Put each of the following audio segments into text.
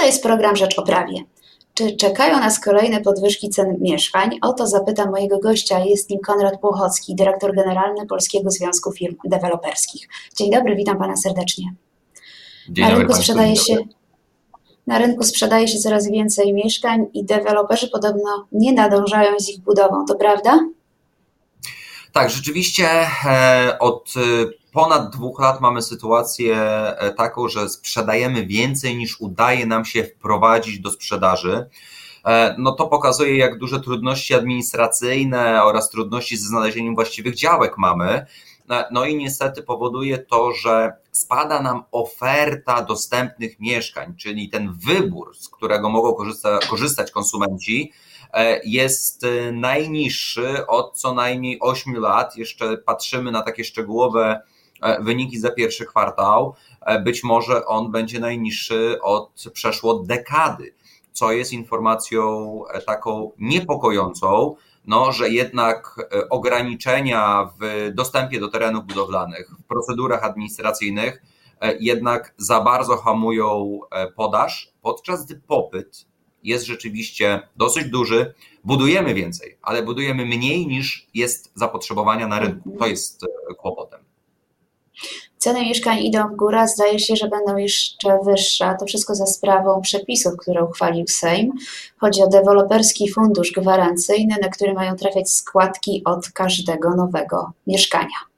To jest program Rzecz o Prawie. Czy czekają nas kolejne podwyżki cen mieszkań? O to zapytam mojego gościa. Jest nim Konrad Płochocki, dyrektor generalny Polskiego Związku Firm Deweloperskich. Dzień dobry, witam pana serdecznie. Dzień na dobry rynku Państwu, sprzedaje się na rynku sprzedaje się coraz więcej mieszkań i deweloperzy podobno nie nadążają z ich budową. To prawda? Tak, rzeczywiście e, od e, ponad dwóch lat mamy sytuację e, taką, że sprzedajemy więcej niż udaje nam się wprowadzić do sprzedaży. E, No to pokazuje, jak duże trudności administracyjne oraz trudności ze znalezieniem właściwych działek mamy. E, No i niestety powoduje to, że spada nam oferta dostępnych mieszkań, czyli ten wybór, z którego mogą korzysta, korzystać konsumenci, jest najniższy od co najmniej 8 lat. Jeszcze patrzymy na takie szczegółowe wyniki za pierwszy kwartał. E, Być może on będzie najniższy od przeszło dekady, co jest informacją e, taką niepokojącą, no, że jednak e, ograniczenia w dostępie do terenów budowlanych, w procedurach administracyjnych e, jednak za bardzo hamują e, podaż, podczas gdy popyt jest rzeczywiście dosyć duży. Budujemy więcej, ale budujemy mniej niż jest zapotrzebowania na rynku. To jest e, kłopotem. Ceny mieszkań idą w górę, zdaje się, że będą jeszcze wyższe. To wszystko za sprawą przepisów, które uchwalił Sejm. Chodzi o deweloperski fundusz gwarancyjny, na który mają trafiać składki od każdego nowego mieszkania.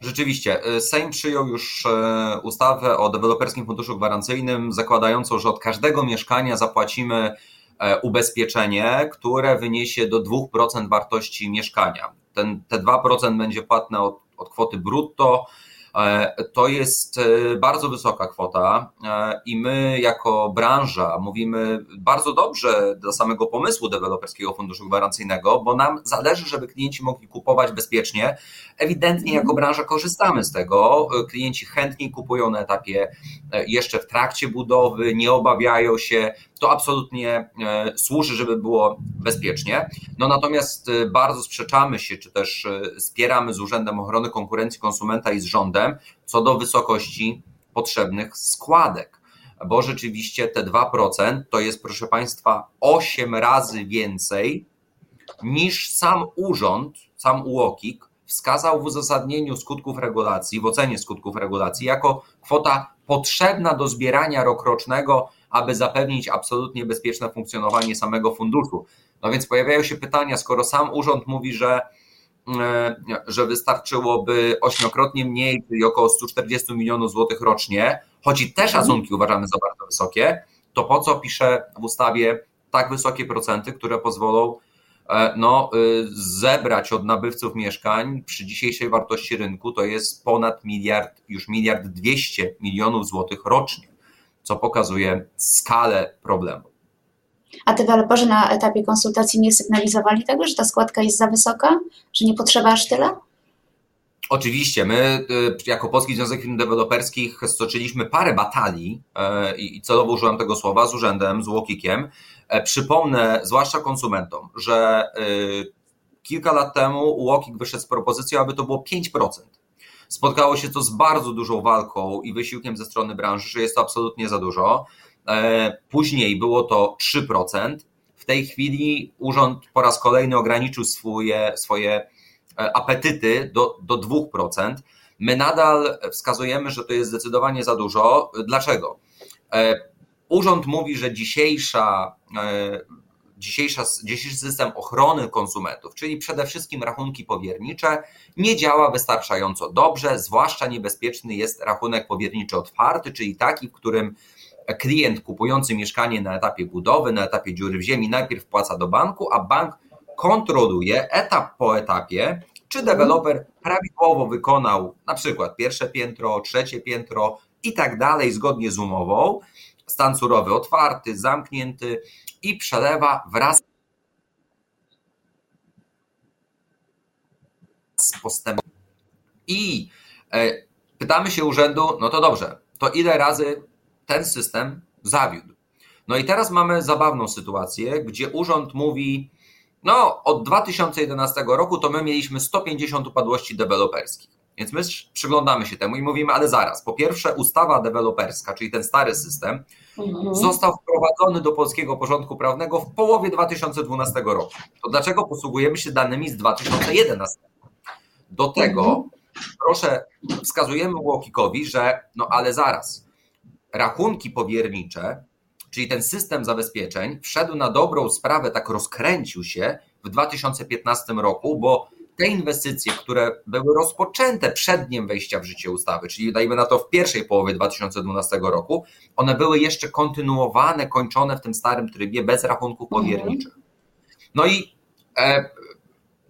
Rzeczywiście, e, Sejm przyjął już e, ustawę o deweloperskim funduszu gwarancyjnym, zakładającą, że od każdego mieszkania zapłacimy e, ubezpieczenie, które wyniesie do 2% wartości mieszkania. Ten, te 2% będzie płatne od, od kwoty brutto. E, To jest e, bardzo wysoka kwota e, i my jako branża mówimy bardzo dobrze do samego pomysłu deweloperskiego funduszu gwarancyjnego, bo nam zależy, żeby klienci mogli kupować bezpiecznie. Ewidentnie jako branża korzystamy z tego. Klienci chętniej kupują na etapie jeszcze w trakcie budowy, nie obawiają się. To absolutnie służy, żeby było bezpiecznie. No natomiast bardzo sprzeczamy się, czy też spieramy z Urzędem Ochrony Konkurencji Konsumenta i z rządem co do wysokości potrzebnych składek, bo rzeczywiście te 2% to jest, proszę Państwa, 8 razy więcej niż sam urząd, sam UOKiK wskazał w uzasadnieniu skutków regulacji, w ocenie skutków regulacji, jako kwota potrzebna do zbierania rokrocznego, aby zapewnić absolutnie bezpieczne funkcjonowanie samego funduszu. No więc pojawiają się pytania, skoro sam urząd mówi, że e, że wystarczyłoby ośmiokrotnie mniej, czyli około 140 milionów złotych rocznie, choć i te szacunki uważamy za bardzo wysokie, to po co pisze w ustawie tak wysokie procenty, które pozwolą no, y, zebrać od nabywców mieszkań przy dzisiejszej wartości rynku to jest ponad miliard, już miliard dwieście milionów złotych rocznie, co pokazuje skalę problemu. A deweloperzy na etapie konsultacji nie sygnalizowali tego, że ta składka jest za wysoka, że nie potrzeba aż tyle? Oczywiście, my y, jako Polski Związek Firm Deweloperskich stoczyliśmy parę batalii e, i celowo użyłem tego słowa z urzędem, z Łokikiem. E, Przypomnę, zwłaszcza konsumentom, że y, kilka lat temu Łokik wyszedł z propozycją, aby to było 5%. Spotkało się to z bardzo dużą walką i wysiłkiem ze strony branży, że jest to absolutnie za dużo. E, Później było to 3%. W tej chwili urząd po raz kolejny ograniczył swoje, swoje e, apetyty do, do 2%. My nadal wskazujemy, że to jest zdecydowanie za dużo. Dlaczego? Urząd mówi, że dzisiejsza, e, dzisiejsza, dzisiejszy system ochrony konsumentów, czyli przede wszystkim rachunki powiernicze, nie działa wystarczająco dobrze. Zwłaszcza niebezpieczny jest rachunek powierniczy otwarty, czyli taki, w którym klient kupujący mieszkanie na etapie budowy, na etapie dziury w ziemi, najpierw wpłaca do banku, a bank kontroluje etap po etapie, czy deweloper prawidłowo wykonał na przykład pierwsze piętro, trzecie piętro i tak dalej, zgodnie z umową. Stan surowy otwarty, zamknięty i przelewa wraz z postępem. I e, pytamy się urzędu, no to dobrze, to ile razy ten system zawiódł? No i teraz mamy zabawną sytuację, gdzie urząd mówi, no od 2011 roku to my mieliśmy 150 upadłości deweloperskich. Więc my przyglądamy się temu i mówimy, ale zaraz, po pierwsze ustawa deweloperska, czyli ten stary system, mhm. został wprowadzony do polskiego porządku prawnego w połowie 2012 roku. To dlaczego posługujemy się danymi z 2011? Do tego mhm. proszę, wskazujemy Łokikowi, że no ale zaraz, rachunki powiernicze, czyli ten system zabezpieczeń wszedł na dobrą sprawę, tak rozkręcił się w 2015 roku, bo te inwestycje, które były rozpoczęte przed dniem wejścia w życie ustawy, czyli dajmy na to w pierwszej połowie 2012 roku, one były jeszcze kontynuowane, kończone w tym starym trybie bez rachunków mhm. powierniczych. No i e,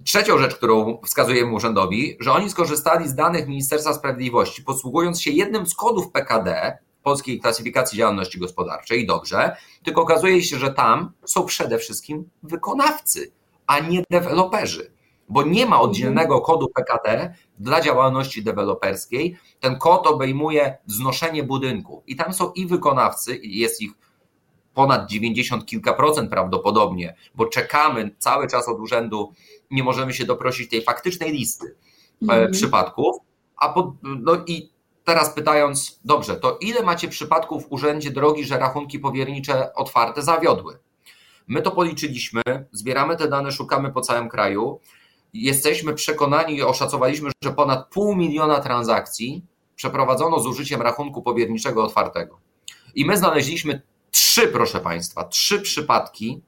trzecią rzecz, którą wskazujemy urzędowi, że oni skorzystali z danych Ministerstwa Sprawiedliwości, posługując się jednym z kodów PKD, Polskiej Klasyfikacji Działalności Gospodarczej, dobrze, tylko okazuje się, że tam są przede wszystkim wykonawcy, a nie deweloperzy bo nie ma oddzielnego kodu PKT dla działalności deweloperskiej. Ten kod obejmuje wznoszenie budynku i tam są i wykonawcy, jest ich ponad 90 kilka procent prawdopodobnie, bo czekamy cały czas od urzędu, nie możemy się doprosić tej faktycznej listy mm. przypadków, a pod, no i teraz pytając, dobrze, to ile macie przypadków w urzędzie drogi, że rachunki powiernicze otwarte zawiodły? My to policzyliśmy, zbieramy te dane, szukamy po całym kraju jesteśmy przekonani i oszacowaliśmy, że ponad pół miliona transakcji przeprowadzono z użyciem rachunku powierniczego otwartego. I my znaleźliśmy trzy, proszę Państwa, trzy przypadki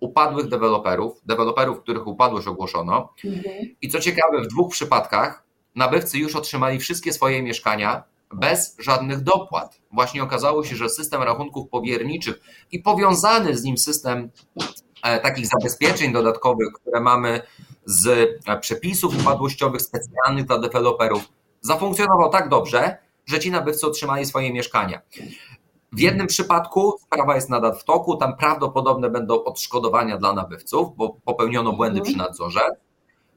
upadłych deweloperów, deweloperów, których upadłość ogłoszono. Mhm. I co ciekawe, w dwóch przypadkach nabywcy już otrzymali wszystkie swoje mieszkania bez żadnych dopłat. Właśnie okazało się, że system rachunków powierniczych i powiązany z nim system e, takich zabezpieczeń dodatkowych, które mamy z e, przepisów upadłościowych specjalnych dla deweloperów zafunkcjonował tak dobrze, że ci nabywcy otrzymali swoje mieszkania. W jednym przypadku sprawa jest nadal w toku, tam prawdopodobne będą odszkodowania dla nabywców, bo popełniono błędy przy nadzorze.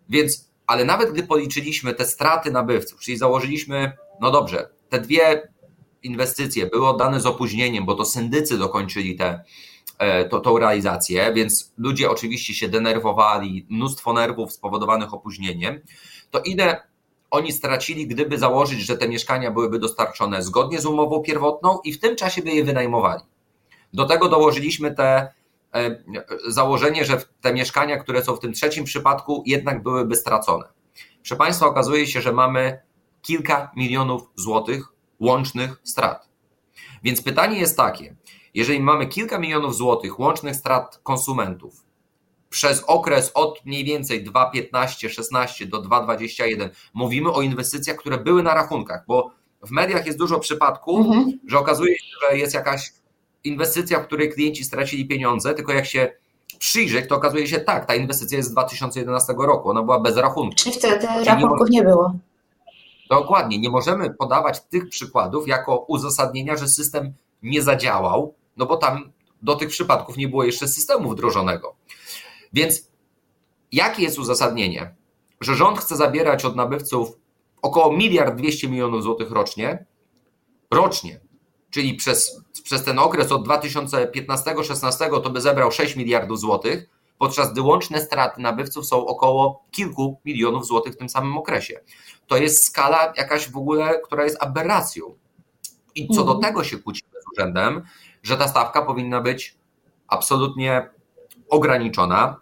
Więc, ale nawet gdy policzyliśmy te straty nabywców, czyli założyliśmy, no dobrze, te dwie inwestycje były oddane z opóźnieniem, bo to syndycy dokończyli te, to, tą realizację, więc ludzie oczywiście się denerwowali, mnóstwo nerwów spowodowanych opóźnieniem, to ile oni stracili, gdyby założyć, że te mieszkania byłyby dostarczone zgodnie z umową pierwotną i w tym czasie by je wynajmowali. Do tego dołożyliśmy te e, założenie, że te mieszkania, które są w tym trzecim przypadku, jednak byłyby stracone. Proszę Państwa, okazuje się, że mamy kilka milionów złotych łącznych strat. Więc pytanie jest takie, jeżeli mamy kilka milionów złotych łącznych strat konsumentów przez okres od mniej więcej 2,15-16 do 2,21, mówimy o inwestycjach, które były na rachunkach, bo w mediach jest dużo przypadków, mhm. że okazuje się, że jest jakaś inwestycja, w której klienci stracili pieniądze, tylko jak się przyjrzeć, to okazuje się tak, ta inwestycja jest z 2011 roku, ona była bez rachunku. Czyli wtedy rachunków nie, nie było. Dokładnie, nie możemy podawać tych przykładów jako uzasadnienia, że system nie zadziałał, no bo tam do tych przypadków nie było jeszcze systemu wdrożonego. Więc jakie jest uzasadnienie, że rząd chce zabierać od nabywców około miliard 200 milionów złotych rocznie, rocznie, czyli przez, przez ten okres od 2015-16 to by zebrał 6 miliardów złotych, podczas gdy łączne straty nabywców są około kilku milionów złotych w tym samym okresie. To jest skala jakaś w ogóle, która jest aberracją. I co do mhm. tego się kłócimy że ta stawka powinna być absolutnie ograniczona.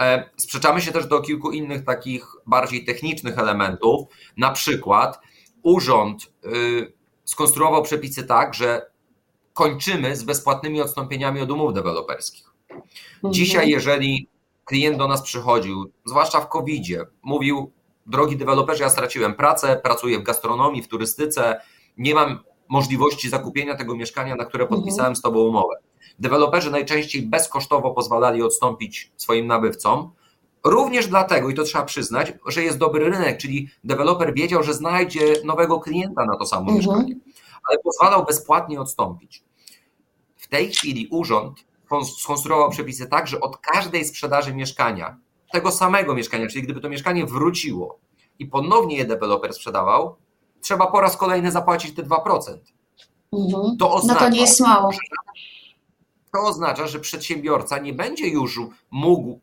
E, sprzeczamy się też do kilku innych takich bardziej technicznych elementów. Na przykład urząd y, skonstruował przepisy tak, że kończymy z bezpłatnymi odstąpieniami od umów deweloperskich. Mhm. Dzisiaj, jeżeli klient do nas przychodził, zwłaszcza w COVID-zie, mówił: Drogi deweloperze, ja straciłem pracę, pracuję w gastronomii, w turystyce, nie mam możliwości zakupienia tego mieszkania, na które podpisałem z Tobą umowę. Deweloperzy najczęściej bezkosztowo pozwalali odstąpić swoim nabywcom, również dlatego, i to trzeba przyznać, że jest dobry rynek, czyli deweloper wiedział, że znajdzie nowego klienta na to samo mhm. mieszkanie, ale pozwalał bezpłatnie odstąpić. W tej chwili urząd skonstruował przepisy tak, że od każdej sprzedaży mieszkania, tego samego mieszkania, czyli gdyby to mieszkanie wróciło i ponownie je deweloper sprzedawał, trzeba po raz kolejny zapłacić te 2%. Mhm. To oznacza, no to nie jest mało. Że, to oznacza, że przedsiębiorca nie będzie już mógł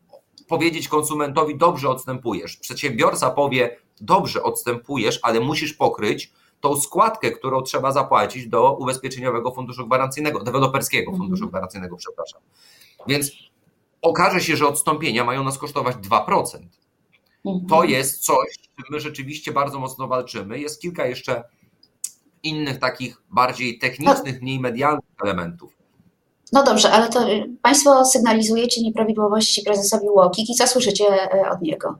powiedzieć konsumentowi, dobrze odstępujesz. Przedsiębiorca powie, dobrze odstępujesz, ale musisz pokryć tą składkę, którą trzeba zapłacić do ubezpieczeniowego funduszu gwarancyjnego, deweloperskiego funduszu mhm. gwarancyjnego, przepraszam. Więc okaże się, że odstąpienia mają nas kosztować 2%. Mhm. To jest coś, z czym my rzeczywiście bardzo mocno walczymy. Jest kilka jeszcze innych takich bardziej technicznych, mniej medialnych elementów. No dobrze, ale to Państwo sygnalizujecie nieprawidłowości prezesowi Łokik i co słyszycie e, od niego?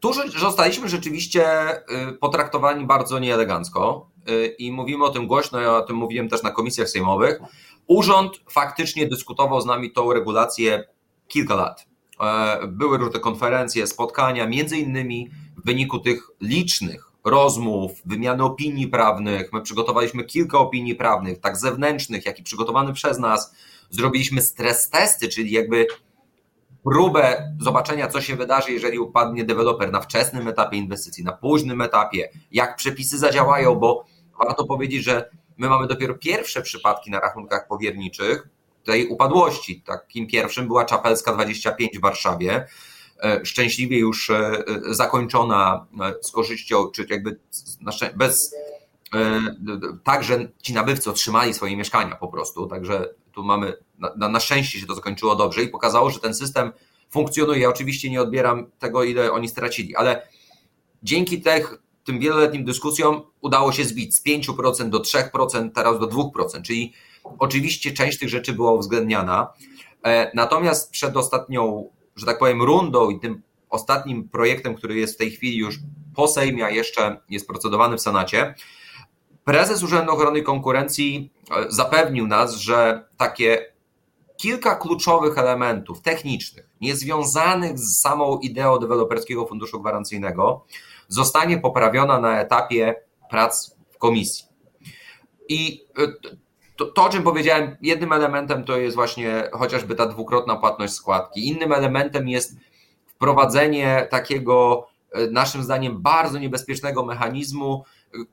Tu zostaliśmy rzeczywiście y, potraktowani bardzo nieelegancko y, i mówimy o tym głośno, ja o tym mówiłem też na komisjach sejmowych. Urząd faktycznie dyskutował z nami tą regulację kilka lat. E, były różne konferencje, spotkania, między innymi w wyniku tych licznych rozmów, wymiany opinii prawnych. My przygotowaliśmy kilka opinii prawnych, tak zewnętrznych, jak i przygotowanych przez nas. Zrobiliśmy stres testy, czyli jakby próbę zobaczenia, co się wydarzy, jeżeli upadnie deweloper na wczesnym etapie inwestycji, na późnym etapie, jak przepisy zadziałają, bo warto powiedzieć, że my mamy dopiero pierwsze przypadki na rachunkach powierniczych tej upadłości. Takim pierwszym była Czapelska 25 w Warszawie, e, szczęśliwie już e, zakończona e, z korzyścią, czy jakby bez tak, że ci nabywcy otrzymali swoje mieszkania po prostu, także tu mamy, na, na szczęście się to zakończyło dobrze i pokazało, że ten system funkcjonuje. Ja oczywiście nie odbieram tego, ile oni stracili, ale dzięki tych, tym wieloletnim dyskusjom udało się zbić z 5% do 3%, teraz do 2%, czyli oczywiście część tych rzeczy była uwzględniana. E, natomiast przed ostatnią, że tak powiem, rundą i tym ostatnim projektem, który jest w tej chwili już po Sejmie, a jeszcze jest procedowany w Senacie, Prezes Urzędu Ochrony Konkurencji e, zapewnił nas, że takie kilka kluczowych elementów technicznych, niezwiązanych z samą ideą deweloperskiego funduszu gwarancyjnego, zostanie poprawiona na etapie prac w komisji. I e, to, to, o czym powiedziałem, jednym elementem to jest właśnie chociażby ta dwukrotna płatność składki. Innym elementem jest wprowadzenie takiego, e, naszym zdaniem, bardzo niebezpiecznego mechanizmu,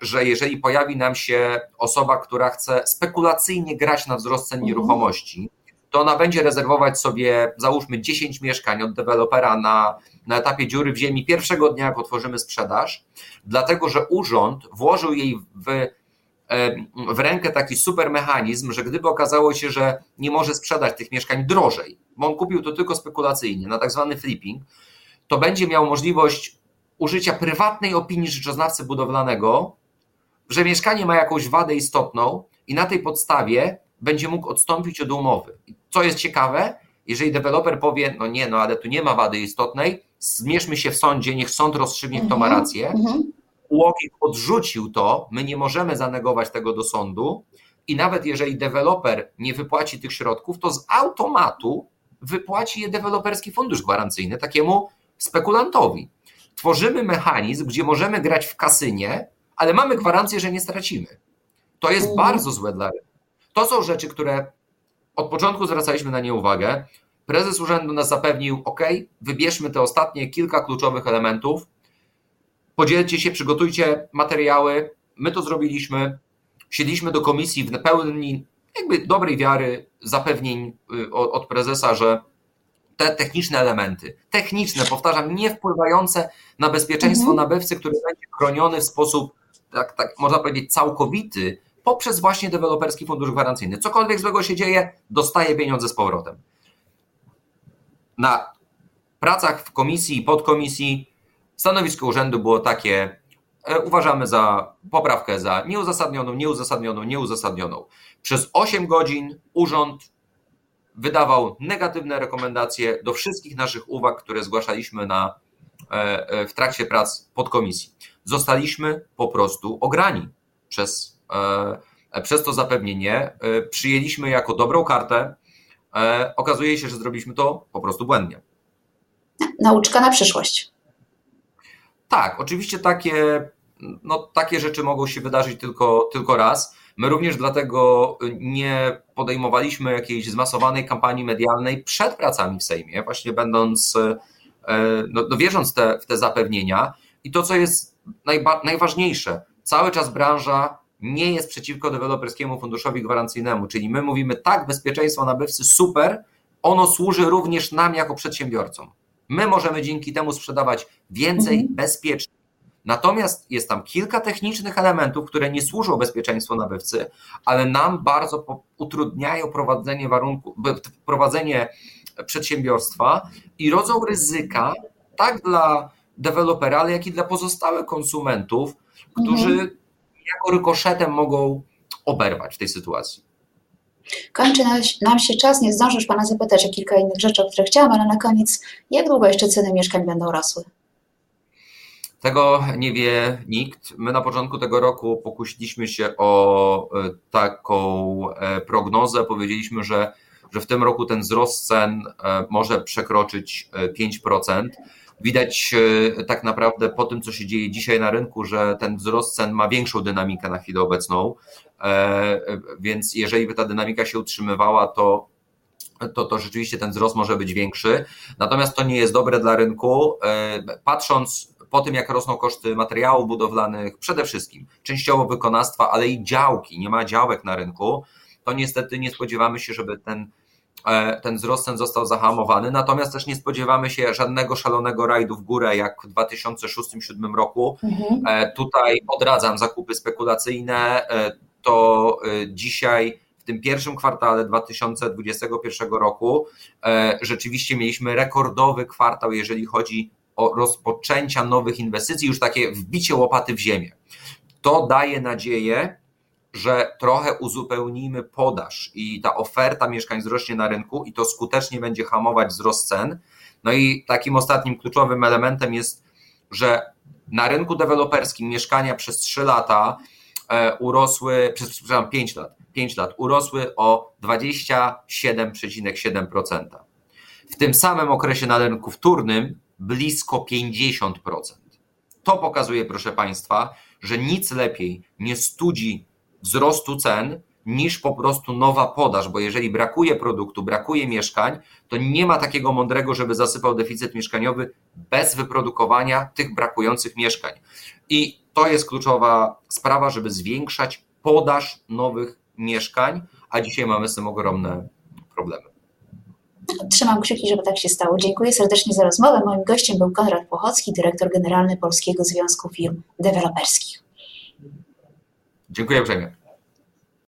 że jeżeli pojawi nam się osoba, która chce spekulacyjnie grać na wzrost cen mhm. nieruchomości, to ona będzie rezerwować sobie, załóżmy, 10 mieszkań od dewelopera na, na etapie dziury w ziemi pierwszego dnia, jak otworzymy sprzedaż, dlatego że urząd włożył jej w, w rękę taki super mechanizm, że gdyby okazało się, że nie może sprzedać tych mieszkań drożej, bo on kupił to tylko spekulacyjnie, na tak zwany flipping, to będzie miał możliwość użycia prywatnej opinii rzeczoznawcy budowlanego, że mieszkanie ma jakąś wadę istotną i na tej podstawie będzie mógł odstąpić od umowy. Co jest ciekawe, jeżeli deweloper powie, no nie, no ale tu nie ma wady istotnej, zmierzmy się w sądzie, niech sąd rozstrzygnie, kto ma mhm, rację. UOKiK odrzucił to, my nie możemy zanegować tego do sądu i nawet jeżeli deweloper nie wypłaci tych środków, to z automatu wypłaci je deweloperski fundusz gwarancyjny takiemu spekulantowi tworzymy mechanizm, gdzie możemy grać w kasynie, ale mamy gwarancję, że nie stracimy. To jest mhm. bardzo złe dla rynku. To są rzeczy, które od początku zwracaliśmy na nie uwagę. Prezes urzędu nas zapewnił, OK, wybierzmy te ostatnie kilka kluczowych elementów, podzielcie się, przygotujcie materiały. My to zrobiliśmy. Siedliśmy do komisji w pełni jakby dobrej wiary zapewnień y, od prezesa, że te techniczne elementy, techniczne, powtarzam, nie wpływające na bezpieczeństwo mhm. nabywcy, który będzie chroniony w sposób, tak, tak można powiedzieć, całkowity poprzez właśnie deweloperski fundusz gwarancyjny. Cokolwiek złego się dzieje, dostaje pieniądze z powrotem. Na pracach w komisji i podkomisji stanowisko urzędu było takie, e, uważamy za poprawkę za nieuzasadnioną, nieuzasadnioną, nieuzasadnioną. Przez 8 godzin urząd wydawał negatywne rekomendacje do wszystkich naszych uwag, które zgłaszaliśmy na, e, e, w trakcie prac podkomisji. Zostaliśmy po prostu ograni przez, przez to zapewnienie. Przyjęliśmy jako dobrą kartę. Okazuje się, że zrobiliśmy to po prostu błędnie. Nauczka na przyszłość. Tak, oczywiście takie, no, takie rzeczy mogą się wydarzyć tylko, tylko raz. My również dlatego nie podejmowaliśmy jakiejś zmasowanej kampanii medialnej przed pracami w Sejmie, właśnie będąc, e, no, no wierząc te, w te zapewnienia. I to, co jest najba, najważniejsze, cały czas branża nie jest przeciwko deweloperskiemu funduszowi gwarancyjnemu, czyli my mówimy tak, bezpieczeństwo nabywcy super, ono służy również nam jako przedsiębiorcom. My możemy dzięki temu sprzedawać więcej, mhm. bezpiecznie. Natomiast jest tam kilka technicznych elementów, które nie służą bezpieczeństwu nabywcy, ale nam bardzo utrudniają prowadzenie warunku, prowadzenie przedsiębiorstwa i rodzą ryzyka tak dla dewelopera, ale jak i dla pozostałych konsumentów, którzy mhm. jako rykoszetem mogą oberwać w tej sytuacji. Kończy nam się czas, nie zdążysz Pana zapytać o kilka innych rzeczy, o które chciałam, ale na koniec, jak długo jeszcze ceny mieszkań będą rosły? Tego nie wie nikt. My na początku tego roku pokusiliśmy się o e, taką e, prognozę. Powiedzieliśmy, że, że w tym roku ten wzrost cen e, może przekroczyć 5%. Widać tak naprawdę po tym, co się dzieje dzisiaj na rynku, że ten wzrost cen ma większą dynamikę na chwilę obecną. Więc jeżeli by ta dynamika się utrzymywała, to to, to rzeczywiście ten wzrost może być większy. Natomiast to nie jest dobre dla rynku. Patrząc po tym, jak rosną koszty materiałów budowlanych, przede wszystkim częściowo wykonawstwa, ale i działki, nie ma działek na rynku, to niestety nie spodziewamy się, żeby ten, e, ten wzrost cen został zahamowany. Natomiast też nie spodziewamy się żadnego szalonego rajdu w górę, jak w 2006-2007 roku. Mhm. E, tutaj odradzam zakupy spekulacyjne. E, to dzisiaj w tym pierwszym kwartale 2021 roku rzeczywiście mieliśmy rekordowy kwartał, jeżeli chodzi o rozpoczęcia nowych inwestycji, już takie wbicie łopaty w ziemię. To daje nadzieję, że trochę uzupełnimy podaż i ta oferta mieszkań wzrośnie na rynku i to skutecznie będzie hamować wzrost cen. No i takim ostatnim kluczowym elementem jest, że na rynku deweloperskim mieszkania przez 3 lata e, urosły, przez przepraszam, 5 lat, 5 lat urosły o 27,7%. W tym samym okresie na rynku wtórnym blisko 50%. To pokazuje, proszę Państwa, że nic lepiej nie studzi wzrostu cen niż po prostu nowa podaż, bo jeżeli brakuje produktu, brakuje mieszkań, to nie ma takiego mądrego, żeby zasypał deficyt mieszkaniowy bez wyprodukowania tych brakujących mieszkań. I to jest kluczowa sprawa, żeby zwiększać podaż nowych mieszkań, a dzisiaj mamy z tym ogromne problemy. Trzymam kciuki, żeby tak się stało. Dziękuję serdecznie za rozmowę. Moim gościem był Konrad Płochocki, dyrektor generalny Polskiego Związku Firm Deweloperskich. Dziękuję uprzejmie.